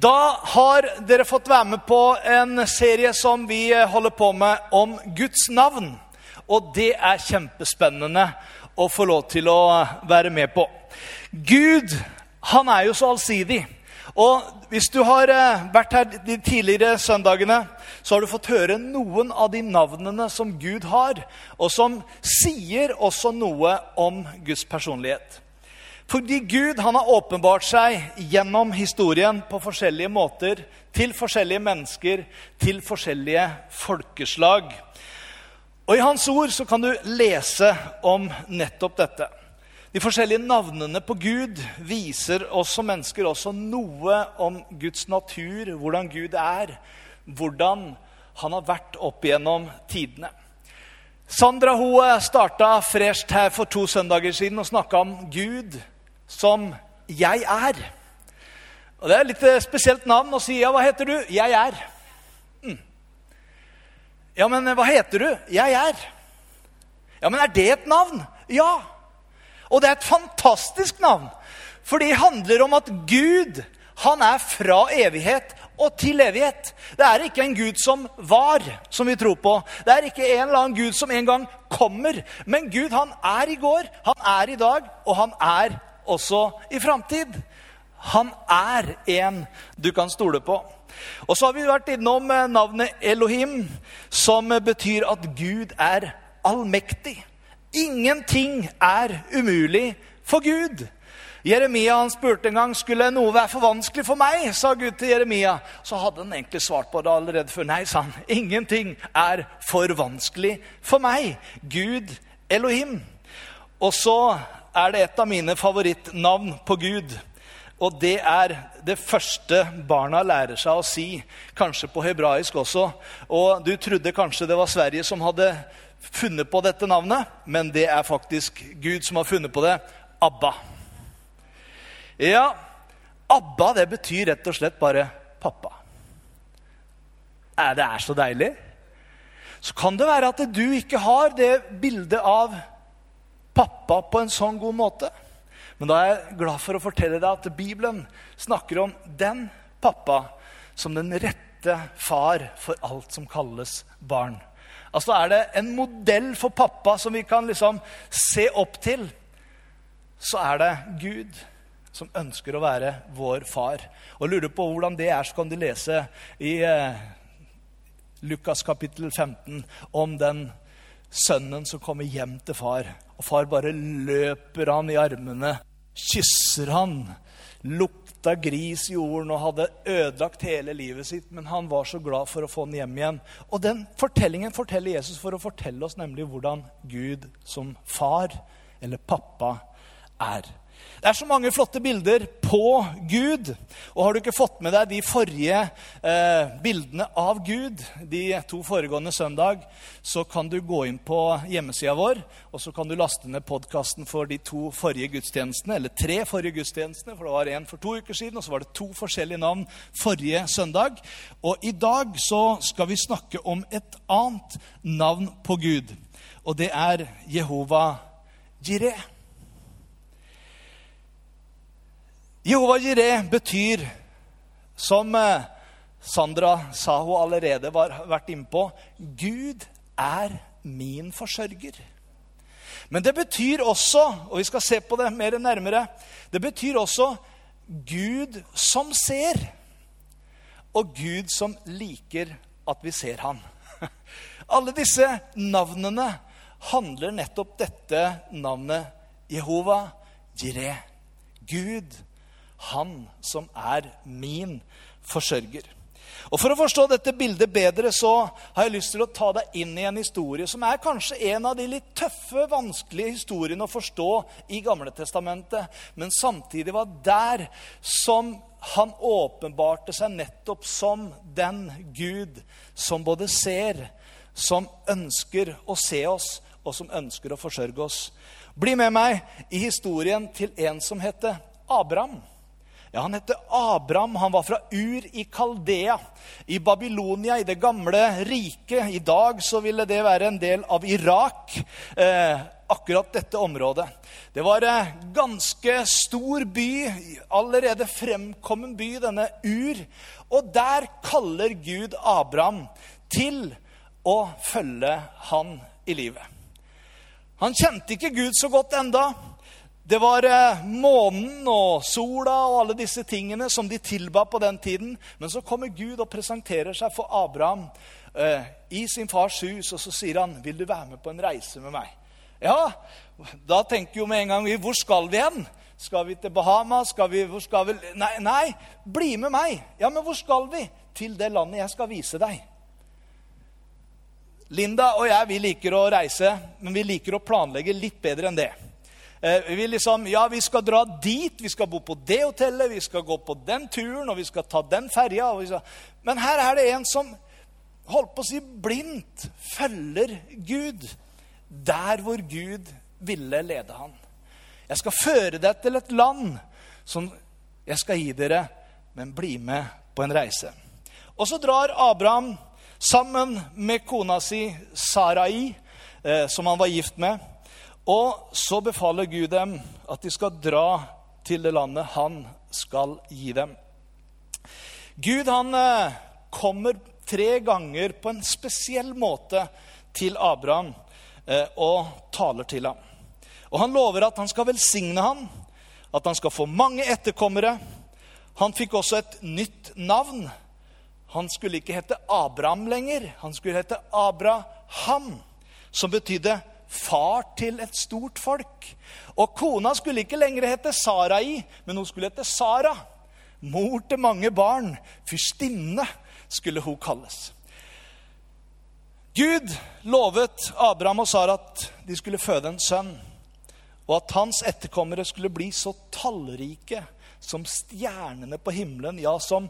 Da har dere fått være med på en serie som vi holder på med om Guds navn. Og det er kjempespennende å få lov til å være med på. Gud, han er jo så allsidig. Og hvis du har vært her de tidligere søndagene, så har du fått høre noen av de navnene som Gud har, og som sier også noe om Guds personlighet. Fordi Gud han har åpenbart seg gjennom historien på forskjellige måter til forskjellige mennesker, til forskjellige folkeslag. Og I Hans ord så kan du lese om nettopp dette. De forskjellige navnene på Gud viser oss som mennesker også noe om Guds natur, hvordan Gud er, hvordan han har vært opp gjennom tidene. Sandra Hoe starta fresht her for to søndager siden og snakka om Gud som 'jeg er'. Og Det er et litt spesielt navn å si. Ja, hva heter du? 'Jeg er'. Mm. Ja, men hva heter du? 'Jeg er'. Ja, men er det et navn? Ja. Og det er et fantastisk navn. For det handler om at Gud han er fra evighet og til evighet. Det er ikke en Gud som var, som vi tror på. Det er ikke en eller annen Gud som en gang kommer. Men Gud han er i går, han er i dag, og han er også i framtid. Han er en du kan stole på. Og så har vi vært innom navnet Elohim, som betyr at Gud er allmektig. Ingenting er umulig for Gud. Jeremia han spurte en gang skulle noe være for vanskelig for meg. sa Gud til Jeremia. Så hadde han egentlig svart på det allerede før. Nei, sa han. Ingenting er for vanskelig for meg. Gud Elohim. Og så er det et av mine favorittnavn på Gud. Og det er det første barna lærer seg å si, kanskje på hebraisk også. Og du trodde kanskje det var Sverige som hadde funnet på dette navnet, men det er faktisk Gud som har funnet på det. Abba. Ja, Abba det betyr rett og slett bare pappa. Det er så deilig. Så kan det være at du ikke har det bildet av pappa på en sånn god måte. Men da er jeg glad for å fortelle deg at Bibelen snakker om den pappa som den rette far for alt som kalles barn. Altså Er det en modell for pappa som vi kan liksom se opp til, så er det Gud som ønsker å være vår far. Og Lurer på hvordan det er, så kan du lese i eh, Lukas kapittel 15 om den sønnen som kommer hjem til far. Og far bare løper han i armene, kysser han, lukta gris i jorden og hadde ødelagt hele livet sitt. Men han var så glad for å få han hjem igjen. Og den fortellingen forteller Jesus for å fortelle oss nemlig hvordan Gud som far, eller pappa, er. Det er så mange flotte bilder på Gud. Og har du ikke fått med deg de forrige eh, bildene av Gud de to foregående søndag, så kan du gå inn på hjemmesida vår og så kan du laste ned podkasten for de to forrige gudstjenestene. Eller tre forrige gudstjenestene, for det var en for to uker siden, og så var det to forskjellige navn forrige søndag. Og i dag så skal vi snakke om et annet navn på Gud. Og det er Jehova Jireh. Jehova Jireh betyr, som Sandra sa hun allerede var vært innpå, Gud er min forsørger. Men det betyr også, og vi skal se på det mer nærmere, det betyr også Gud som ser. Og Gud som liker at vi ser ham. Alle disse navnene handler nettopp dette navnet Jehova Jireh. Gud han som er min forsørger. Og For å forstå dette bildet bedre så har jeg lyst til å ta deg inn i en historie som er kanskje en av de litt tøffe, vanskelige historiene å forstå i Gamle Testamentet, men samtidig var der som han åpenbarte seg nettopp som den Gud som både ser, som ønsker å se oss, og som ønsker å forsørge oss. Bli med meg i historien til en som heter Abraham. Ja, Han heter Abraham. Han var fra Ur i Kaldea, i Babylonia, i det gamle riket. I dag så ville det være en del av Irak, eh, akkurat dette området. Det var en eh, ganske stor by, allerede fremkommen by, denne Ur. Og der kaller Gud Abraham til å følge han i livet. Han kjente ikke Gud så godt enda. Det var eh, månen og sola og alle disse tingene som de tilba på den tiden. Men så kommer Gud og presenterer seg for Abraham eh, i sin fars hus, og så sier han, 'Vil du være med på en reise med meg?' Ja, da tenker jo med en gang vi, 'Hvor skal vi hen?' Skal vi til Bahamas? Skal vi, hvor skal vi? Nei, nei, bli med meg. Ja, men hvor skal vi? Til det landet jeg skal vise deg. Linda og jeg vi liker å reise, men vi liker å planlegge litt bedre enn det. Eh, vi liksom, ja, vi skal dra dit, vi skal bo på det hotellet, vi skal gå på den turen, og vi skal ta den ferja. Men her er det en som holdt på å si blindt følger Gud der hvor Gud ville lede han. Jeg skal føre deg til et land som jeg skal gi dere, men bli med på en reise. Og så drar Abraham sammen med kona si Sarai, eh, som han var gift med. Og så befaler Gud dem at de skal dra til det landet han skal gi dem. Gud han eh, kommer tre ganger på en spesiell måte til Abraham eh, og taler til ham. Og Han lover at han skal velsigne ham, at han skal få mange etterkommere. Han fikk også et nytt navn. Han skulle ikke hete Abraham lenger. Han skulle hete Abraham, som betydde far til et stort folk. Og kona skulle ikke lenger hete Sarai, men hun skulle hete Sara. Mor til mange barn. Fyrstinne skulle hun kalles. Gud lovet Abraham og Sara at de skulle føde en sønn, og at hans etterkommere skulle bli så tallrike som stjernene på himmelen, ja, som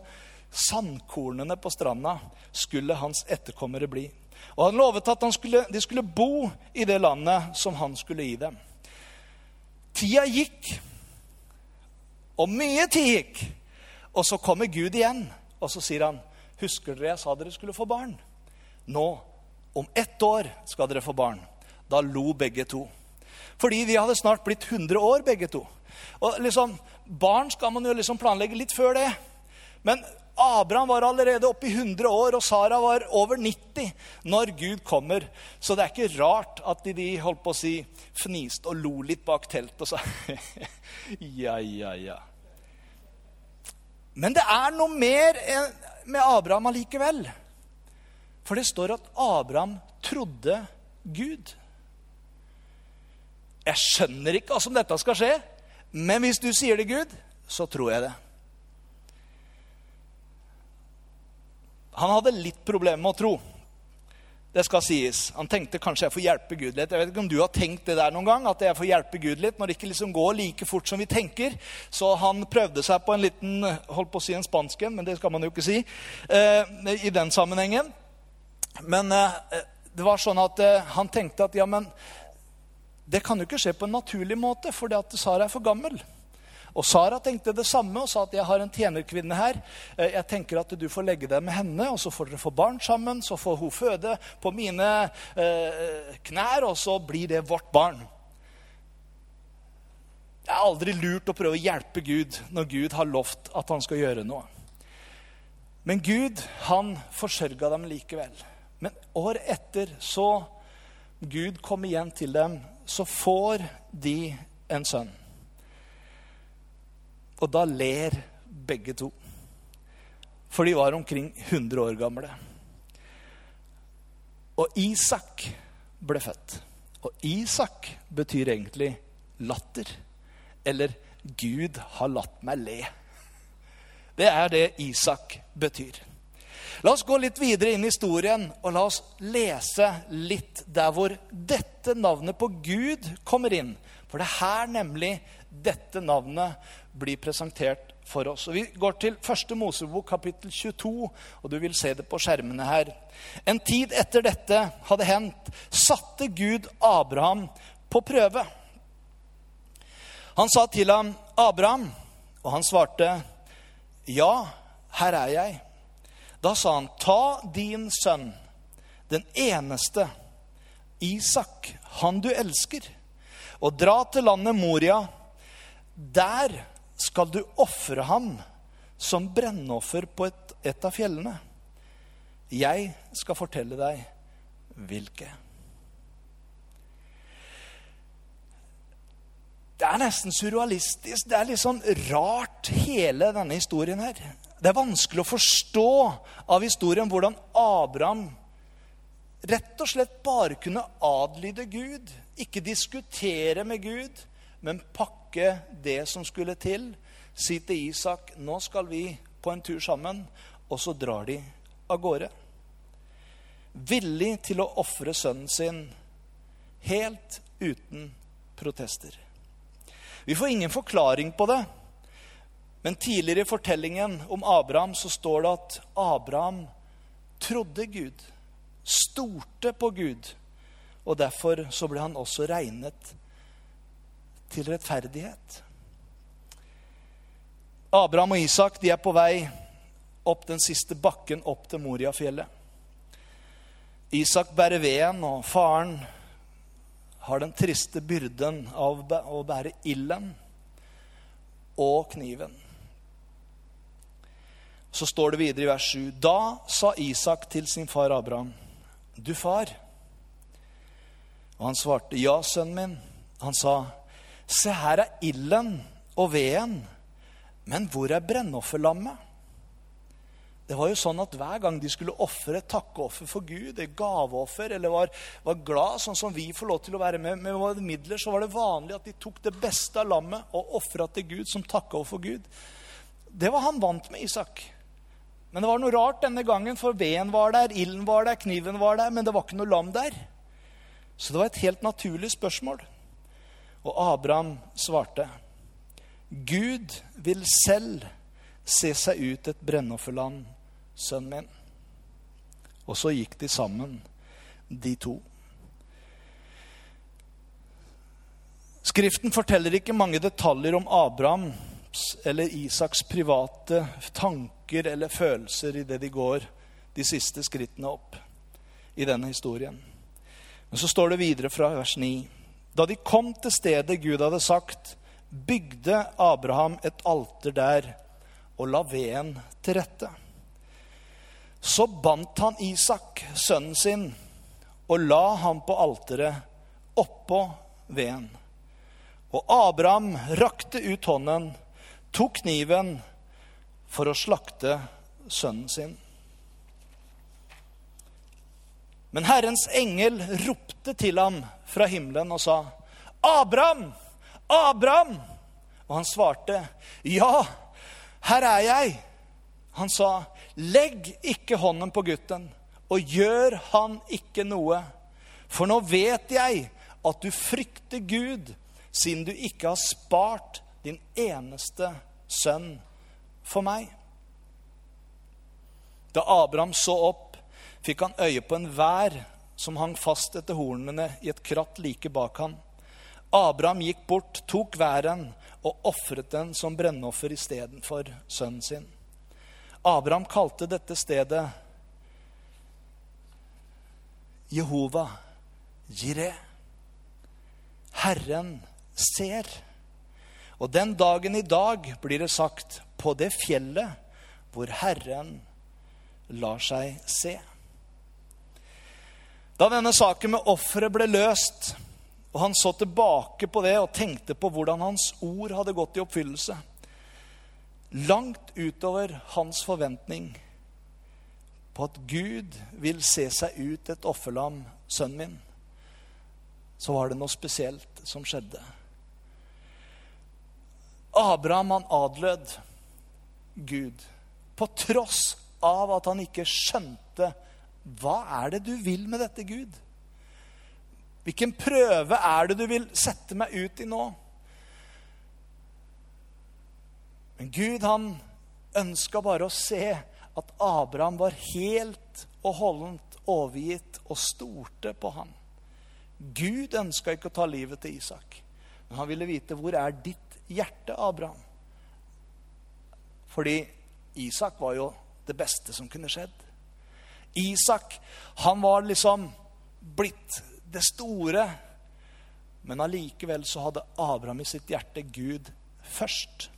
sandkornene på stranda, skulle hans etterkommere bli. Og han lovet at han skulle, de skulle bo i det landet som han skulle gi dem. Tida gikk, og mye tid gikk. Og så kommer Gud igjen, og så sier han, 'Husker dere jeg sa dere skulle få barn?' Nå, om ett år, skal dere få barn. Da lo begge to. Fordi de hadde snart blitt 100 år, begge to. Og liksom, Barn skal man jo liksom planlegge litt før det. Men Abraham var allerede oppe i 100 år, og Sara var over 90 når Gud kommer. Så det er ikke rart at de holdt på å si, fniste og lo litt bak teltet og sa ja, ja, ja. Men det er noe mer med Abraham allikevel. For det står at Abraham trodde Gud. Jeg skjønner ikke hva som dette skal skje, men hvis du sier det, Gud, så tror jeg det. Han hadde litt problemer med å tro. Det skal sies. Han tenkte kanskje jeg får hjelpe Gud litt. Jeg vet ikke om du har tenkt det der noen gang, at jeg får hjelpe Gud litt når det ikke liksom går like fort som vi tenker. Så han prøvde seg på en liten holdt på å si en spansk en, men det skal man jo ikke si eh, i den sammenhengen. Men eh, det var sånn at eh, han tenkte at ja, men det kan jo ikke skje på en naturlig måte, at Sara er for gammel. Og Sara tenkte det samme og sa at jeg har en tjenerkvinne her. Eh, jeg tenker at du får legge deg med henne, og så får dere få barn sammen. Så får hun føde på mine eh, knær, og så blir det vårt barn. Det er aldri lurt å prøve å hjelpe Gud når Gud har lovt at han skal gjøre noe. Men Gud, han forsørga dem likevel. Men år etter, så Gud kom igjen til dem, så får de en sønn. Og da ler begge to. For de var omkring 100 år gamle. Og Isak ble født. Og Isak betyr egentlig latter. Eller Gud har latt meg le. Det er det Isak betyr. La oss gå litt videre inn i historien, og la oss lese litt der hvor dette navnet på Gud kommer inn. For det er her nemlig dette navnet blir presentert for oss. Og Vi går til første Mosebok, kapittel 22, og du vil se det på skjermene her. En tid etter dette hadde hendt, satte Gud Abraham på prøve. Han sa til ham, 'Abraham', og han svarte, 'Ja, her er jeg'. Da sa han, 'Ta din sønn, den eneste, Isak, han du elsker, og dra til landet Moria. Der skal du ofre ham som brennoffer på et, et av fjellene. Jeg skal fortelle deg hvilke. Det er nesten surrealistisk. Det er litt sånn rart, hele denne historien her. Det er vanskelig å forstå av historien hvordan Abraham rett og slett bare kunne adlyde Gud. Ikke diskutere med Gud, men pakke det som skulle til. Si til Isak nå skal vi på en tur sammen, og så drar de av gårde. Villig til å ofre sønnen sin helt uten protester. Vi får ingen forklaring på det. Men tidligere i fortellingen om Abraham så står det at Abraham trodde Gud, stolte på Gud. Og derfor så ble han også regnet til rettferdighet. Abraham og Isak de er på vei opp den siste bakken opp til Moriafjellet. Isak bærer veden, og faren har den triste byrden av å bære ilden og kniven. Så står det videre i vers 7.: Da sa Isak til sin far Abraham, du far. Og han svarte, ja, sønnen min. Han sa, se, her er ilden og veden, men hvor er brennofferlammet? Det var jo sånn at Hver gang de skulle ofre et takkeoffer for Gud, et gaveoffer, eller var, var, glad, sånn som vi får lov til å være med med våre midler, så var det vanlig at de tok det beste av lammet og ofra til Gud som takkeoffer for Gud. Det var han vant med, Isak. Men det var noe rart denne gangen, for veden var der, ilden var der, kniven var der, men det var ikke noe lam der. Så det var et helt naturlig spørsmål. Og Abraham svarte, Gud vil selv se seg ut et brennofferland sønnen min. Og så gikk de sammen, de to. Skriften forteller ikke mange detaljer om Abrahams eller Isaks private tanker eller følelser idet de går de siste skrittene opp i denne historien. Men så står det videre fra vers 9. Da de kom til stedet Gud hadde sagt, bygde Abraham et alter der og la veden til rette. Så bandt han Isak, sønnen sin, og la ham på alteret oppå veden. Og Abraham rakte ut hånden, tok kniven for å slakte sønnen sin. Men Herrens engel ropte til ham fra himmelen og sa, 'Abraham! Abraham!' Og han svarte, 'Ja, her er jeg.' Han sa, Legg ikke hånden på gutten, og gjør han ikke noe. For nå vet jeg at du frykter Gud, siden du ikke har spart din eneste sønn for meg. Da Abraham så opp, fikk han øye på en vær som hang fast etter hornene i et kratt like bak ham. Abraham gikk bort, tok væren og ofret den som brennoffer istedenfor sønnen sin. Abraham kalte dette stedet Jehova Jireh. Herren ser. Og den dagen i dag blir det sagt på det fjellet hvor Herren lar seg se. Da denne saken med offeret ble løst, og han så tilbake på det og tenkte på hvordan hans ord hadde gått i oppfyllelse, langt utover hans forventning på at Gud vil se seg ut et offerlam, sønnen min, så var det noe spesielt som skjedde. Abraham han adlød Gud på tross av at han ikke skjønte hva er det du vil med dette, Gud? Hvilken prøve er det du vil sette meg ut i nå? Men Gud, han ønska bare å se at Abraham var helt og holdent overgitt og stolte på ham. Gud ønska ikke å ta livet til Isak, men han ville vite hvor er ditt hjerte, Abraham. Fordi Isak var jo det beste som kunne skjedd. Isak, han var liksom blitt det store. Men allikevel så hadde Abraham i sitt hjerte Gud først.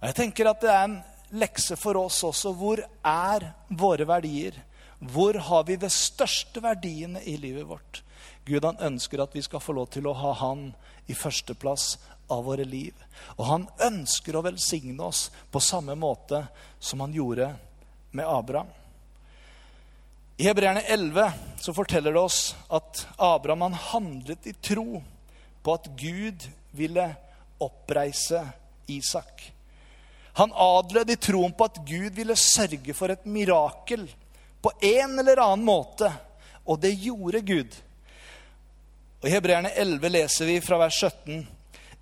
Og jeg tenker at det er en lekse for oss også. Hvor er våre verdier? Hvor har vi de største verdiene i livet vårt? Gud han ønsker at vi skal få lov til å ha Han i førsteplass av våre liv. Og han ønsker å velsigne oss på samme måte som han gjorde med Abraham. I Hebreerne 11 så forteller det oss at Abraham han handlet i tro på at Gud ville oppreise Isak. Han adlød i troen på at Gud ville sørge for et mirakel på en eller annen måte. Og det gjorde Gud. Og I Hebreerne 11 leser vi fra vers 17.: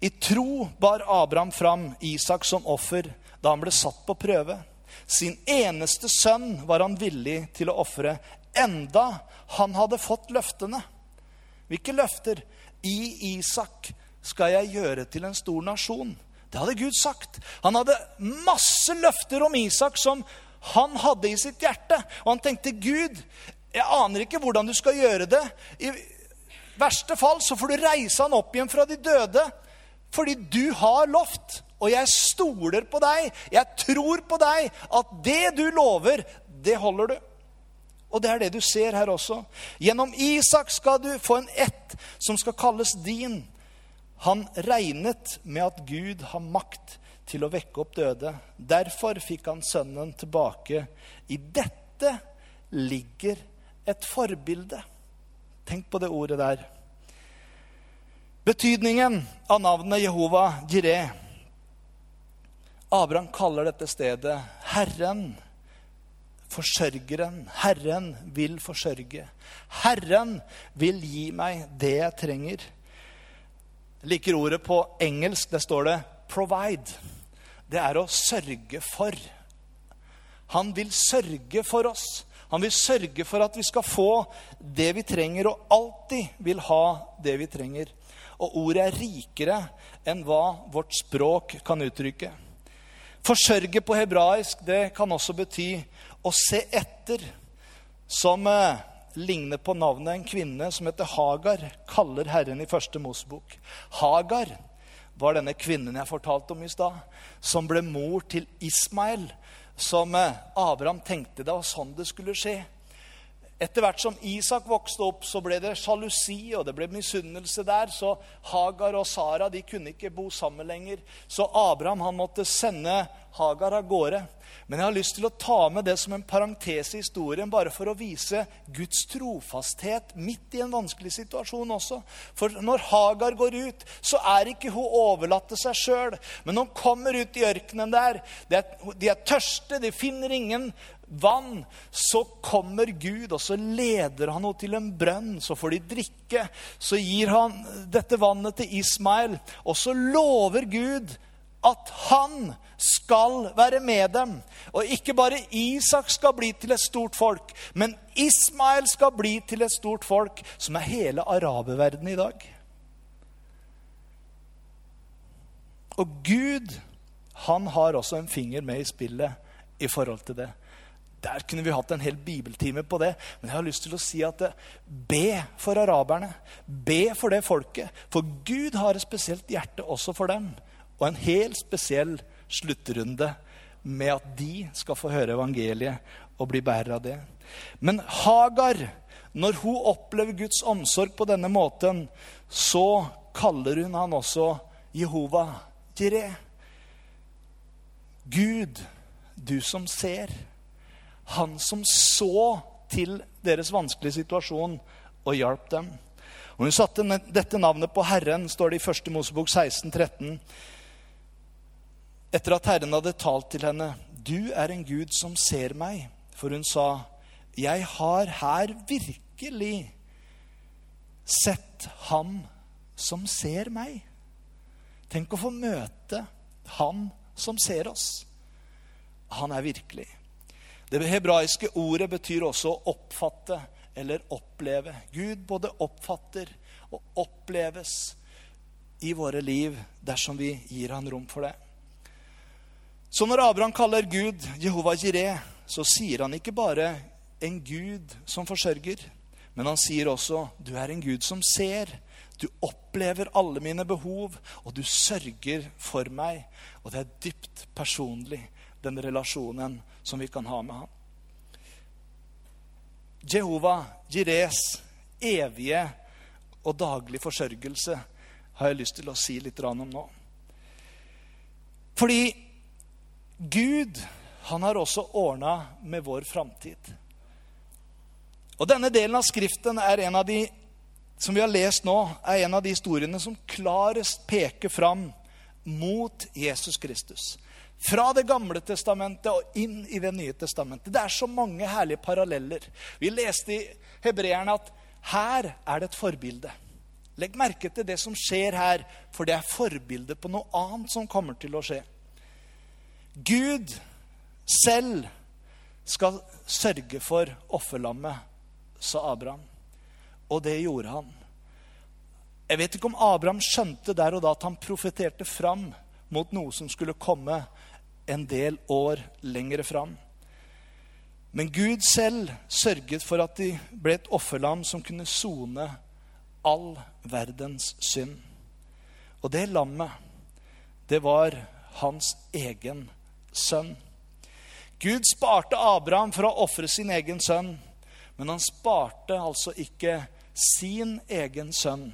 I tro bar Abraham fram Isak som offer da han ble satt på prøve. Sin eneste sønn var han villig til å ofre, enda han hadde fått løftene. Hvilke løfter? I Isak skal jeg gjøre til en stor nasjon. Det hadde Gud sagt. Han hadde masse løfter om Isak som han hadde i sitt hjerte. Og han tenkte, Gud, jeg aner ikke hvordan du skal gjøre det. I verste fall så får du reise han opp igjen fra de døde. Fordi du har lovt, og jeg stoler på deg. Jeg tror på deg at det du lover, det holder du. Og det er det du ser her også. Gjennom Isak skal du få en ett som skal kalles din. Han regnet med at Gud har makt til å vekke opp døde. Derfor fikk han sønnen tilbake. I dette ligger et forbilde. Tenk på det ordet der. Betydningen av navnet Jehova Jireh. Abraham kaller dette stedet Herren, forsørgeren. Herren vil forsørge. Herren vil gi meg det jeg trenger liker ordet på engelsk. Der står det 'provide'. Det er å sørge for. Han vil sørge for oss. Han vil sørge for at vi skal få det vi trenger, og alltid vil ha det vi trenger. Og ordet er rikere enn hva vårt språk kan uttrykke. Forsørge på hebraisk det kan også bety å se etter. Som eh, ligner på navnet en kvinne som heter Hagar, kaller Herren i første Mosebok. Hagar var denne kvinnen jeg fortalte om i stad, som ble mor til Ismael, som eh, Abraham tenkte det var sånn det skulle skje. Etter hvert som Isak vokste opp, så ble det sjalusi og det ble misunnelse der. Så Hagar og Sara de kunne ikke bo sammen lenger. Så Abraham han måtte sende Hagar av gårde. Men jeg har lyst til å ta med det som en parentes i historien, bare for å vise Guds trofasthet midt i en vanskelig situasjon også. For når Hagar går ut, så er ikke hun overlatt til seg sjøl. Men hun kommer ut i ørkenen der, de er tørste, de finner ingen vann, så kommer Gud, og så leder han henne til en brønn. Så får de drikke. Så gir han dette vannet til Ismael, og så lover Gud at han skal være med dem. Og ikke bare Isak skal bli til et stort folk, men Ismael skal bli til et stort folk, som er hele araberverdenen i dag. Og Gud, han har også en finger med i spillet i forhold til det. Der kunne vi hatt en hel bibeltime på det. Men jeg har lyst til å si at be for araberne. Be for det folket. For Gud har et spesielt hjerte også for dem og en helt spesiell sluttrunde med at de skal få høre evangeliet og bli bærer av det. Men Hagar, når hun opplever Guds omsorg på denne måten, så kaller hun han også Jehova Jireh. Gud, du som ser. Han som så til deres vanskelige situasjon og hjalp dem. Og Hun satte dette navnet på Herren, står det i 1. Mosebok 16, 13 etter at Herren hadde talt til henne. du er en Gud som ser meg. For hun sa, jeg har her virkelig sett ham som ser meg. Tenk å få møte han som ser oss. Han er virkelig. Det hebraiske ordet betyr også å oppfatte eller oppleve. Gud både oppfatter og oppleves i våre liv dersom vi gir han rom for det. Så når Abraham kaller Gud Jehova Jireh, så sier han ikke bare en Gud som forsørger, men han sier også du er en Gud som ser. Du opplever alle mine behov, og du sørger for meg. Og det er dypt personlig, den relasjonen som vi kan ha med ham. Jehova, Jires evige og daglig forsørgelse har jeg lyst til å si litt om nå. Fordi Gud, han har også ordna med vår framtid. Og denne delen av Skriften er en av de som vi har lest nå, er en av de historiene som klarest peker fram mot Jesus Kristus. Fra Det gamle testamentet og inn i Det nye testamentet. Det er så mange herlige paralleller. Vi leste i Hebreerne at her er det et forbilde. Legg merke til det som skjer her, for det er forbildet på noe annet som kommer til å skje. Gud selv skal sørge for offerlammet, sa Abraham. Og det gjorde han. Jeg vet ikke om Abraham skjønte der og da at han profeterte fram mot noe som skulle komme en del år lengre fram. Men Gud selv sørget for at de ble et offerlam som kunne sone all verdens synd. Og det lammet, det var hans egen sønn. Gud sparte Abraham for å ofre sin egen sønn, men han sparte altså ikke sin egen sønn,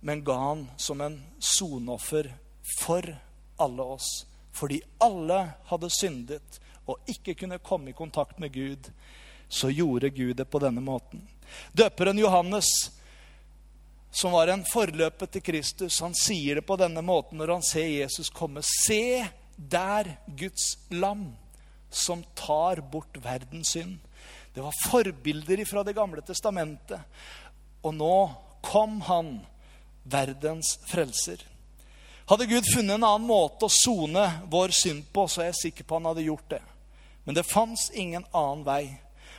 men ga han som en soneoffer for alle oss fordi alle hadde syndet og ikke kunne komme i kontakt med Gud, så gjorde Gud det på denne måten. Døperen Johannes, som var en forløper til Kristus, han sier det på denne måten når han ser Jesus komme. Se der Guds lam som tar bort verdens synd. Det var forbilder fra Det gamle testamentet. Og nå kom han, verdens frelser. Hadde Gud funnet en annen måte å sone vår synd på, så er jeg sikker på han hadde gjort det. Men det fantes ingen annen vei.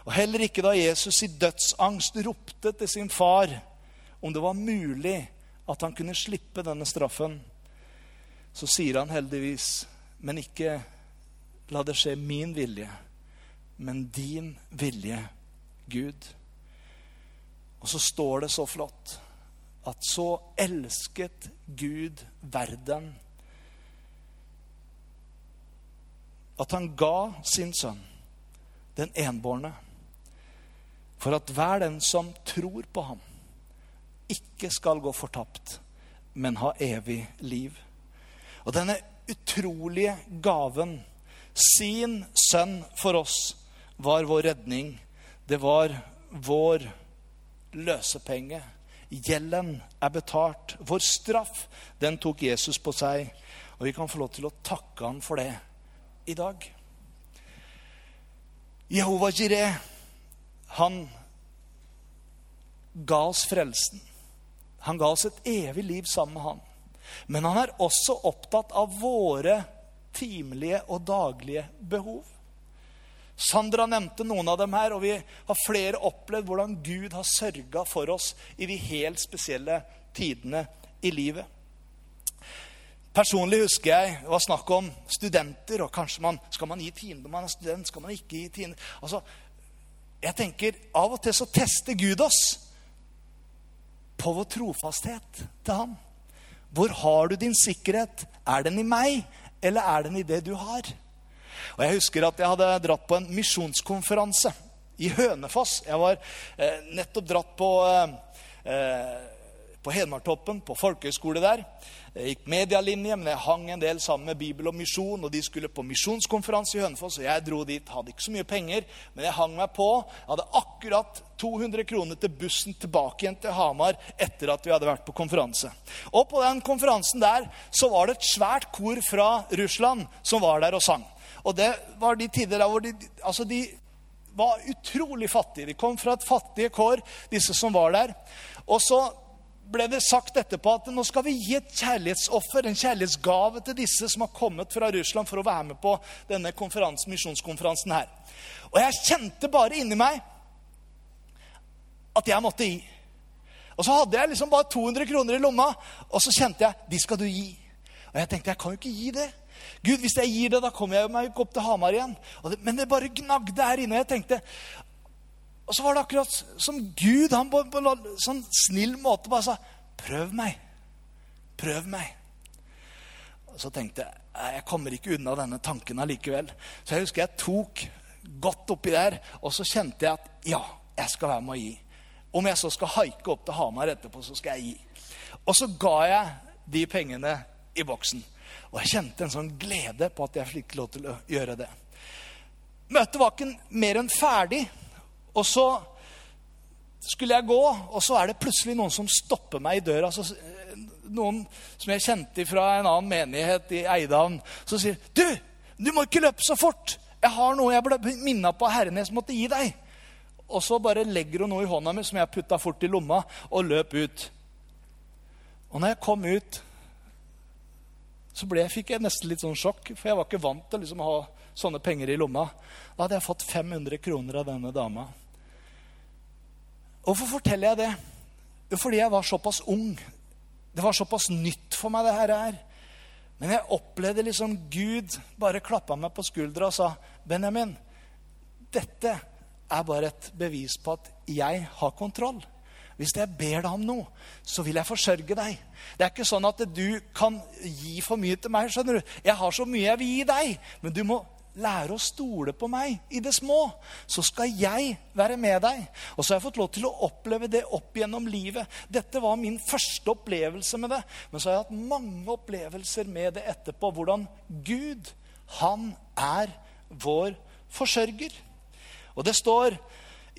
Og heller ikke da Jesus i dødsangst ropte til sin far om det var mulig at han kunne slippe denne straffen, så sier han heldigvis, men ikke la det skje min vilje, men din vilje, Gud. Og så står det så flott at så elsket Gud verden at han ga sin sønn, den enbårne, for at hver den som tror på ham, ikke skal gå fortapt, men ha evig liv. Og denne utrolige gaven, sin sønn for oss, var vår redning. Det var vår løsepenge Gjelden er betalt. Vår straff, den tok Jesus på seg. Og vi kan få lov til å takke han for det i dag. Jehova Jireh, han ga oss frelsen. Han ga oss et evig liv sammen med han. Men han er også opptatt av våre timelige og daglige behov. Sandra nevnte noen av dem her, og vi har flere opplevd hvordan Gud har sørga for oss i de helt spesielle tidene i livet. Personlig husker jeg det var snakk om studenter. og kanskje man, Skal man gi tiende når man er student? Skal man ikke gi tiende? Altså, jeg tenker, Av og til så tester Gud oss på vår trofasthet til ham. Hvor har du din sikkerhet? Er den i meg, eller er den i det du har? Og Jeg husker at jeg hadde dratt på en misjonskonferanse i Hønefoss. Jeg var eh, nettopp dratt på, eh, på Hedmartoppen, på folkehøyskole der. Jeg gikk medialinje, men jeg hang en del sammen med Bibel og misjon. Og de skulle på misjonskonferanse i Hønefoss, og jeg dro dit. Hadde ikke så mye penger, men jeg hang meg på. Jeg hadde akkurat 200 kroner til bussen tilbake igjen til Hamar etter at vi hadde vært på konferanse. Og på den konferansen der så var det et svært kor fra Russland som var der og sang. Og det var de tider der hvor de, altså de var utrolig fattige. De kom fra et fattige kår, disse som var der. Og så ble det sagt etterpå at nå skal vi gi et kjærlighetsoffer, en kjærlighetsgave til disse som har kommet fra Russland for å være med på denne misjonskonferansen her. Og jeg kjente bare inni meg at jeg måtte gi. Og så hadde jeg liksom bare 200 kroner i lomma, og så kjente jeg de skal du gi. Og jeg tenkte jeg kan jo ikke gi det. Gud, hvis jeg gir det, da kommer jeg meg ikke opp til Hamar igjen. Det, men det bare gnagde her inne. Og jeg tenkte, og så var det akkurat som Gud han på, en sånn snill måte bare sa Prøv meg. Prøv meg. Og så tenkte jeg jeg kommer ikke unna denne tanken allikevel. Så jeg husker jeg tok godt oppi der, og så kjente jeg at ja, jeg skal være med å gi. Om jeg så skal haike opp til Hamar etterpå, så skal jeg gi. Og så ga jeg de pengene i boksen. Og jeg kjente en sånn glede på at jeg fikk lov til å gjøre det. Møtet var ikke mer enn ferdig. Og så skulle jeg gå, og så er det plutselig noen som stopper meg i døra. Så, noen som jeg kjente fra en annen menighet i Eidhavn, som sier Du, du må ikke løpe så fort! Jeg har noe jeg ble minna på Herrenes måtte gi deg. Og så bare legger hun noe i hånda mi som jeg putta fort i lomma, og løp ut. Og når jeg kom ut så ble, fikk jeg nesten litt sånn sjokk, for jeg var ikke vant til liksom å ha sånne penger i lomma. Da hadde jeg fått 500 kroner av denne dama. Hvorfor forteller jeg det? Jo, fordi jeg var såpass ung. Det var såpass nytt for meg, det her. er. Men jeg opplevde liksom Gud bare klappa meg på skuldra og sa, 'Benjamin, dette er bare et bevis på at jeg har kontroll.' Hvis jeg ber deg om noe, så vil jeg forsørge deg. Det er ikke sånn at du kan gi for mye til meg. skjønner du. Jeg har så mye jeg vil gi deg, men du må lære å stole på meg i det små. Så skal jeg være med deg. Og så har jeg fått lov til å oppleve det opp gjennom livet. Dette var min første opplevelse med det. Men så har jeg hatt mange opplevelser med det etterpå. Hvordan Gud, han er vår forsørger. Og det står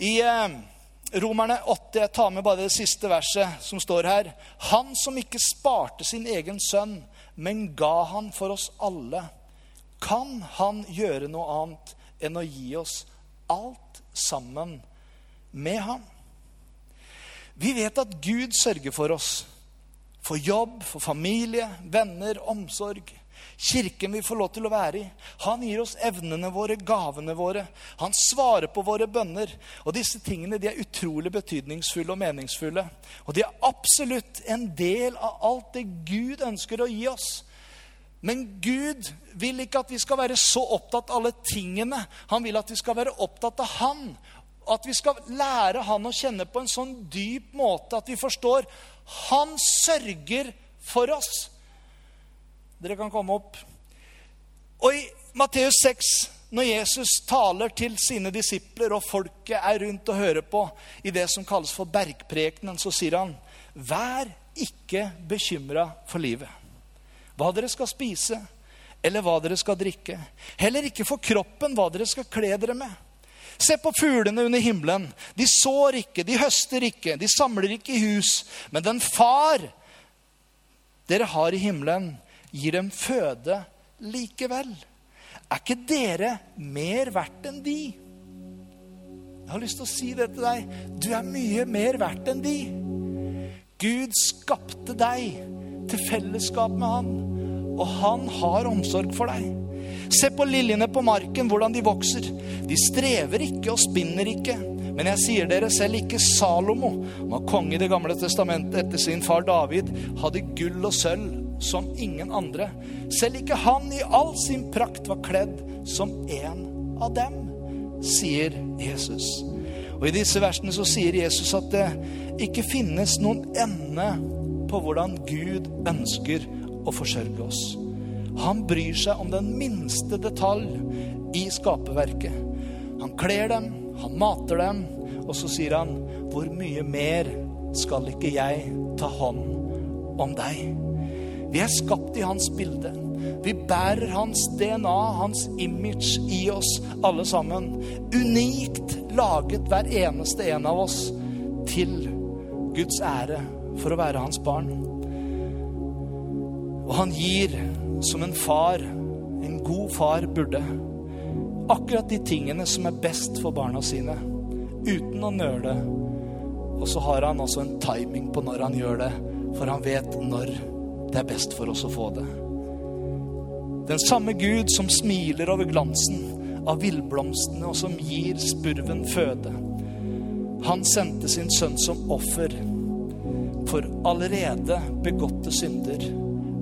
i eh, Romerne 8, jeg tar med bare det siste verset som står her. Han som ikke sparte sin egen sønn, men ga han for oss alle. Kan han gjøre noe annet enn å gi oss alt sammen med ham? Vi vet at Gud sørger for oss. For jobb, for familie, venner, omsorg. Kirken vi får lov til å være i. Han gir oss evnene våre, gavene våre. Han svarer på våre bønner. Og disse tingene de er utrolig betydningsfulle og meningsfulle. Og de er absolutt en del av alt det Gud ønsker å gi oss. Men Gud vil ikke at vi skal være så opptatt av alle tingene. Han vil at vi skal være opptatt av Han. At vi skal lære Han å kjenne på en sånn dyp måte at vi forstår Han sørger for oss. Dere kan komme opp. Og i Matteus 6, når Jesus taler til sine disipler, og folket er rundt og hører på i det som kalles for bergprekenen, så sier han, vær ikke bekymra for livet. Hva dere skal spise, eller hva dere skal drikke. Heller ikke for kroppen, hva dere skal kle dere med. Se på fuglene under himmelen. De sår ikke, de høster ikke, de samler ikke i hus. Men den far dere har i himmelen, gir dem føde likevel. Er ikke dere mer verdt enn de? Jeg har lyst til å si det til deg. Du er mye mer verdt enn de. Gud skapte deg til fellesskap med han, og han har omsorg for deg. Se på liljene på marken, hvordan de vokser. De strever ikke og spinner ikke. Men jeg sier dere selv ikke Salomo, som var konge i Det gamle testamentet etter sin far David, hadde gull og sølv som ingen andre. Selv ikke han i all sin prakt var kledd som en av dem, sier Jesus. Og I disse versene så sier Jesus at det ikke finnes noen ende på hvordan Gud ønsker å forsørge oss. Han bryr seg om den minste detalj i skaperverket. Han kler dem, han mater dem, og så sier han hvor mye mer skal ikke jeg ta hånd om deg? Vi er skapt i hans bilde. Vi bærer hans DNA, hans image, i oss alle sammen. Unikt laget hver eneste en av oss til Guds ære for å være hans barn. Og han gir som en far, en god far burde, akkurat de tingene som er best for barna sine, uten å nøle. Og så har han også en timing på når han gjør det, for han vet når det er best for oss å få det. Den samme Gud som smiler over glansen av villblomstene, og som gir spurven føde. Han sendte sin sønn som offer for allerede begåtte synder,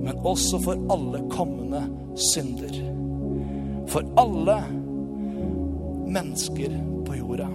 men også for alle kommende synder. For alle mennesker på jorda.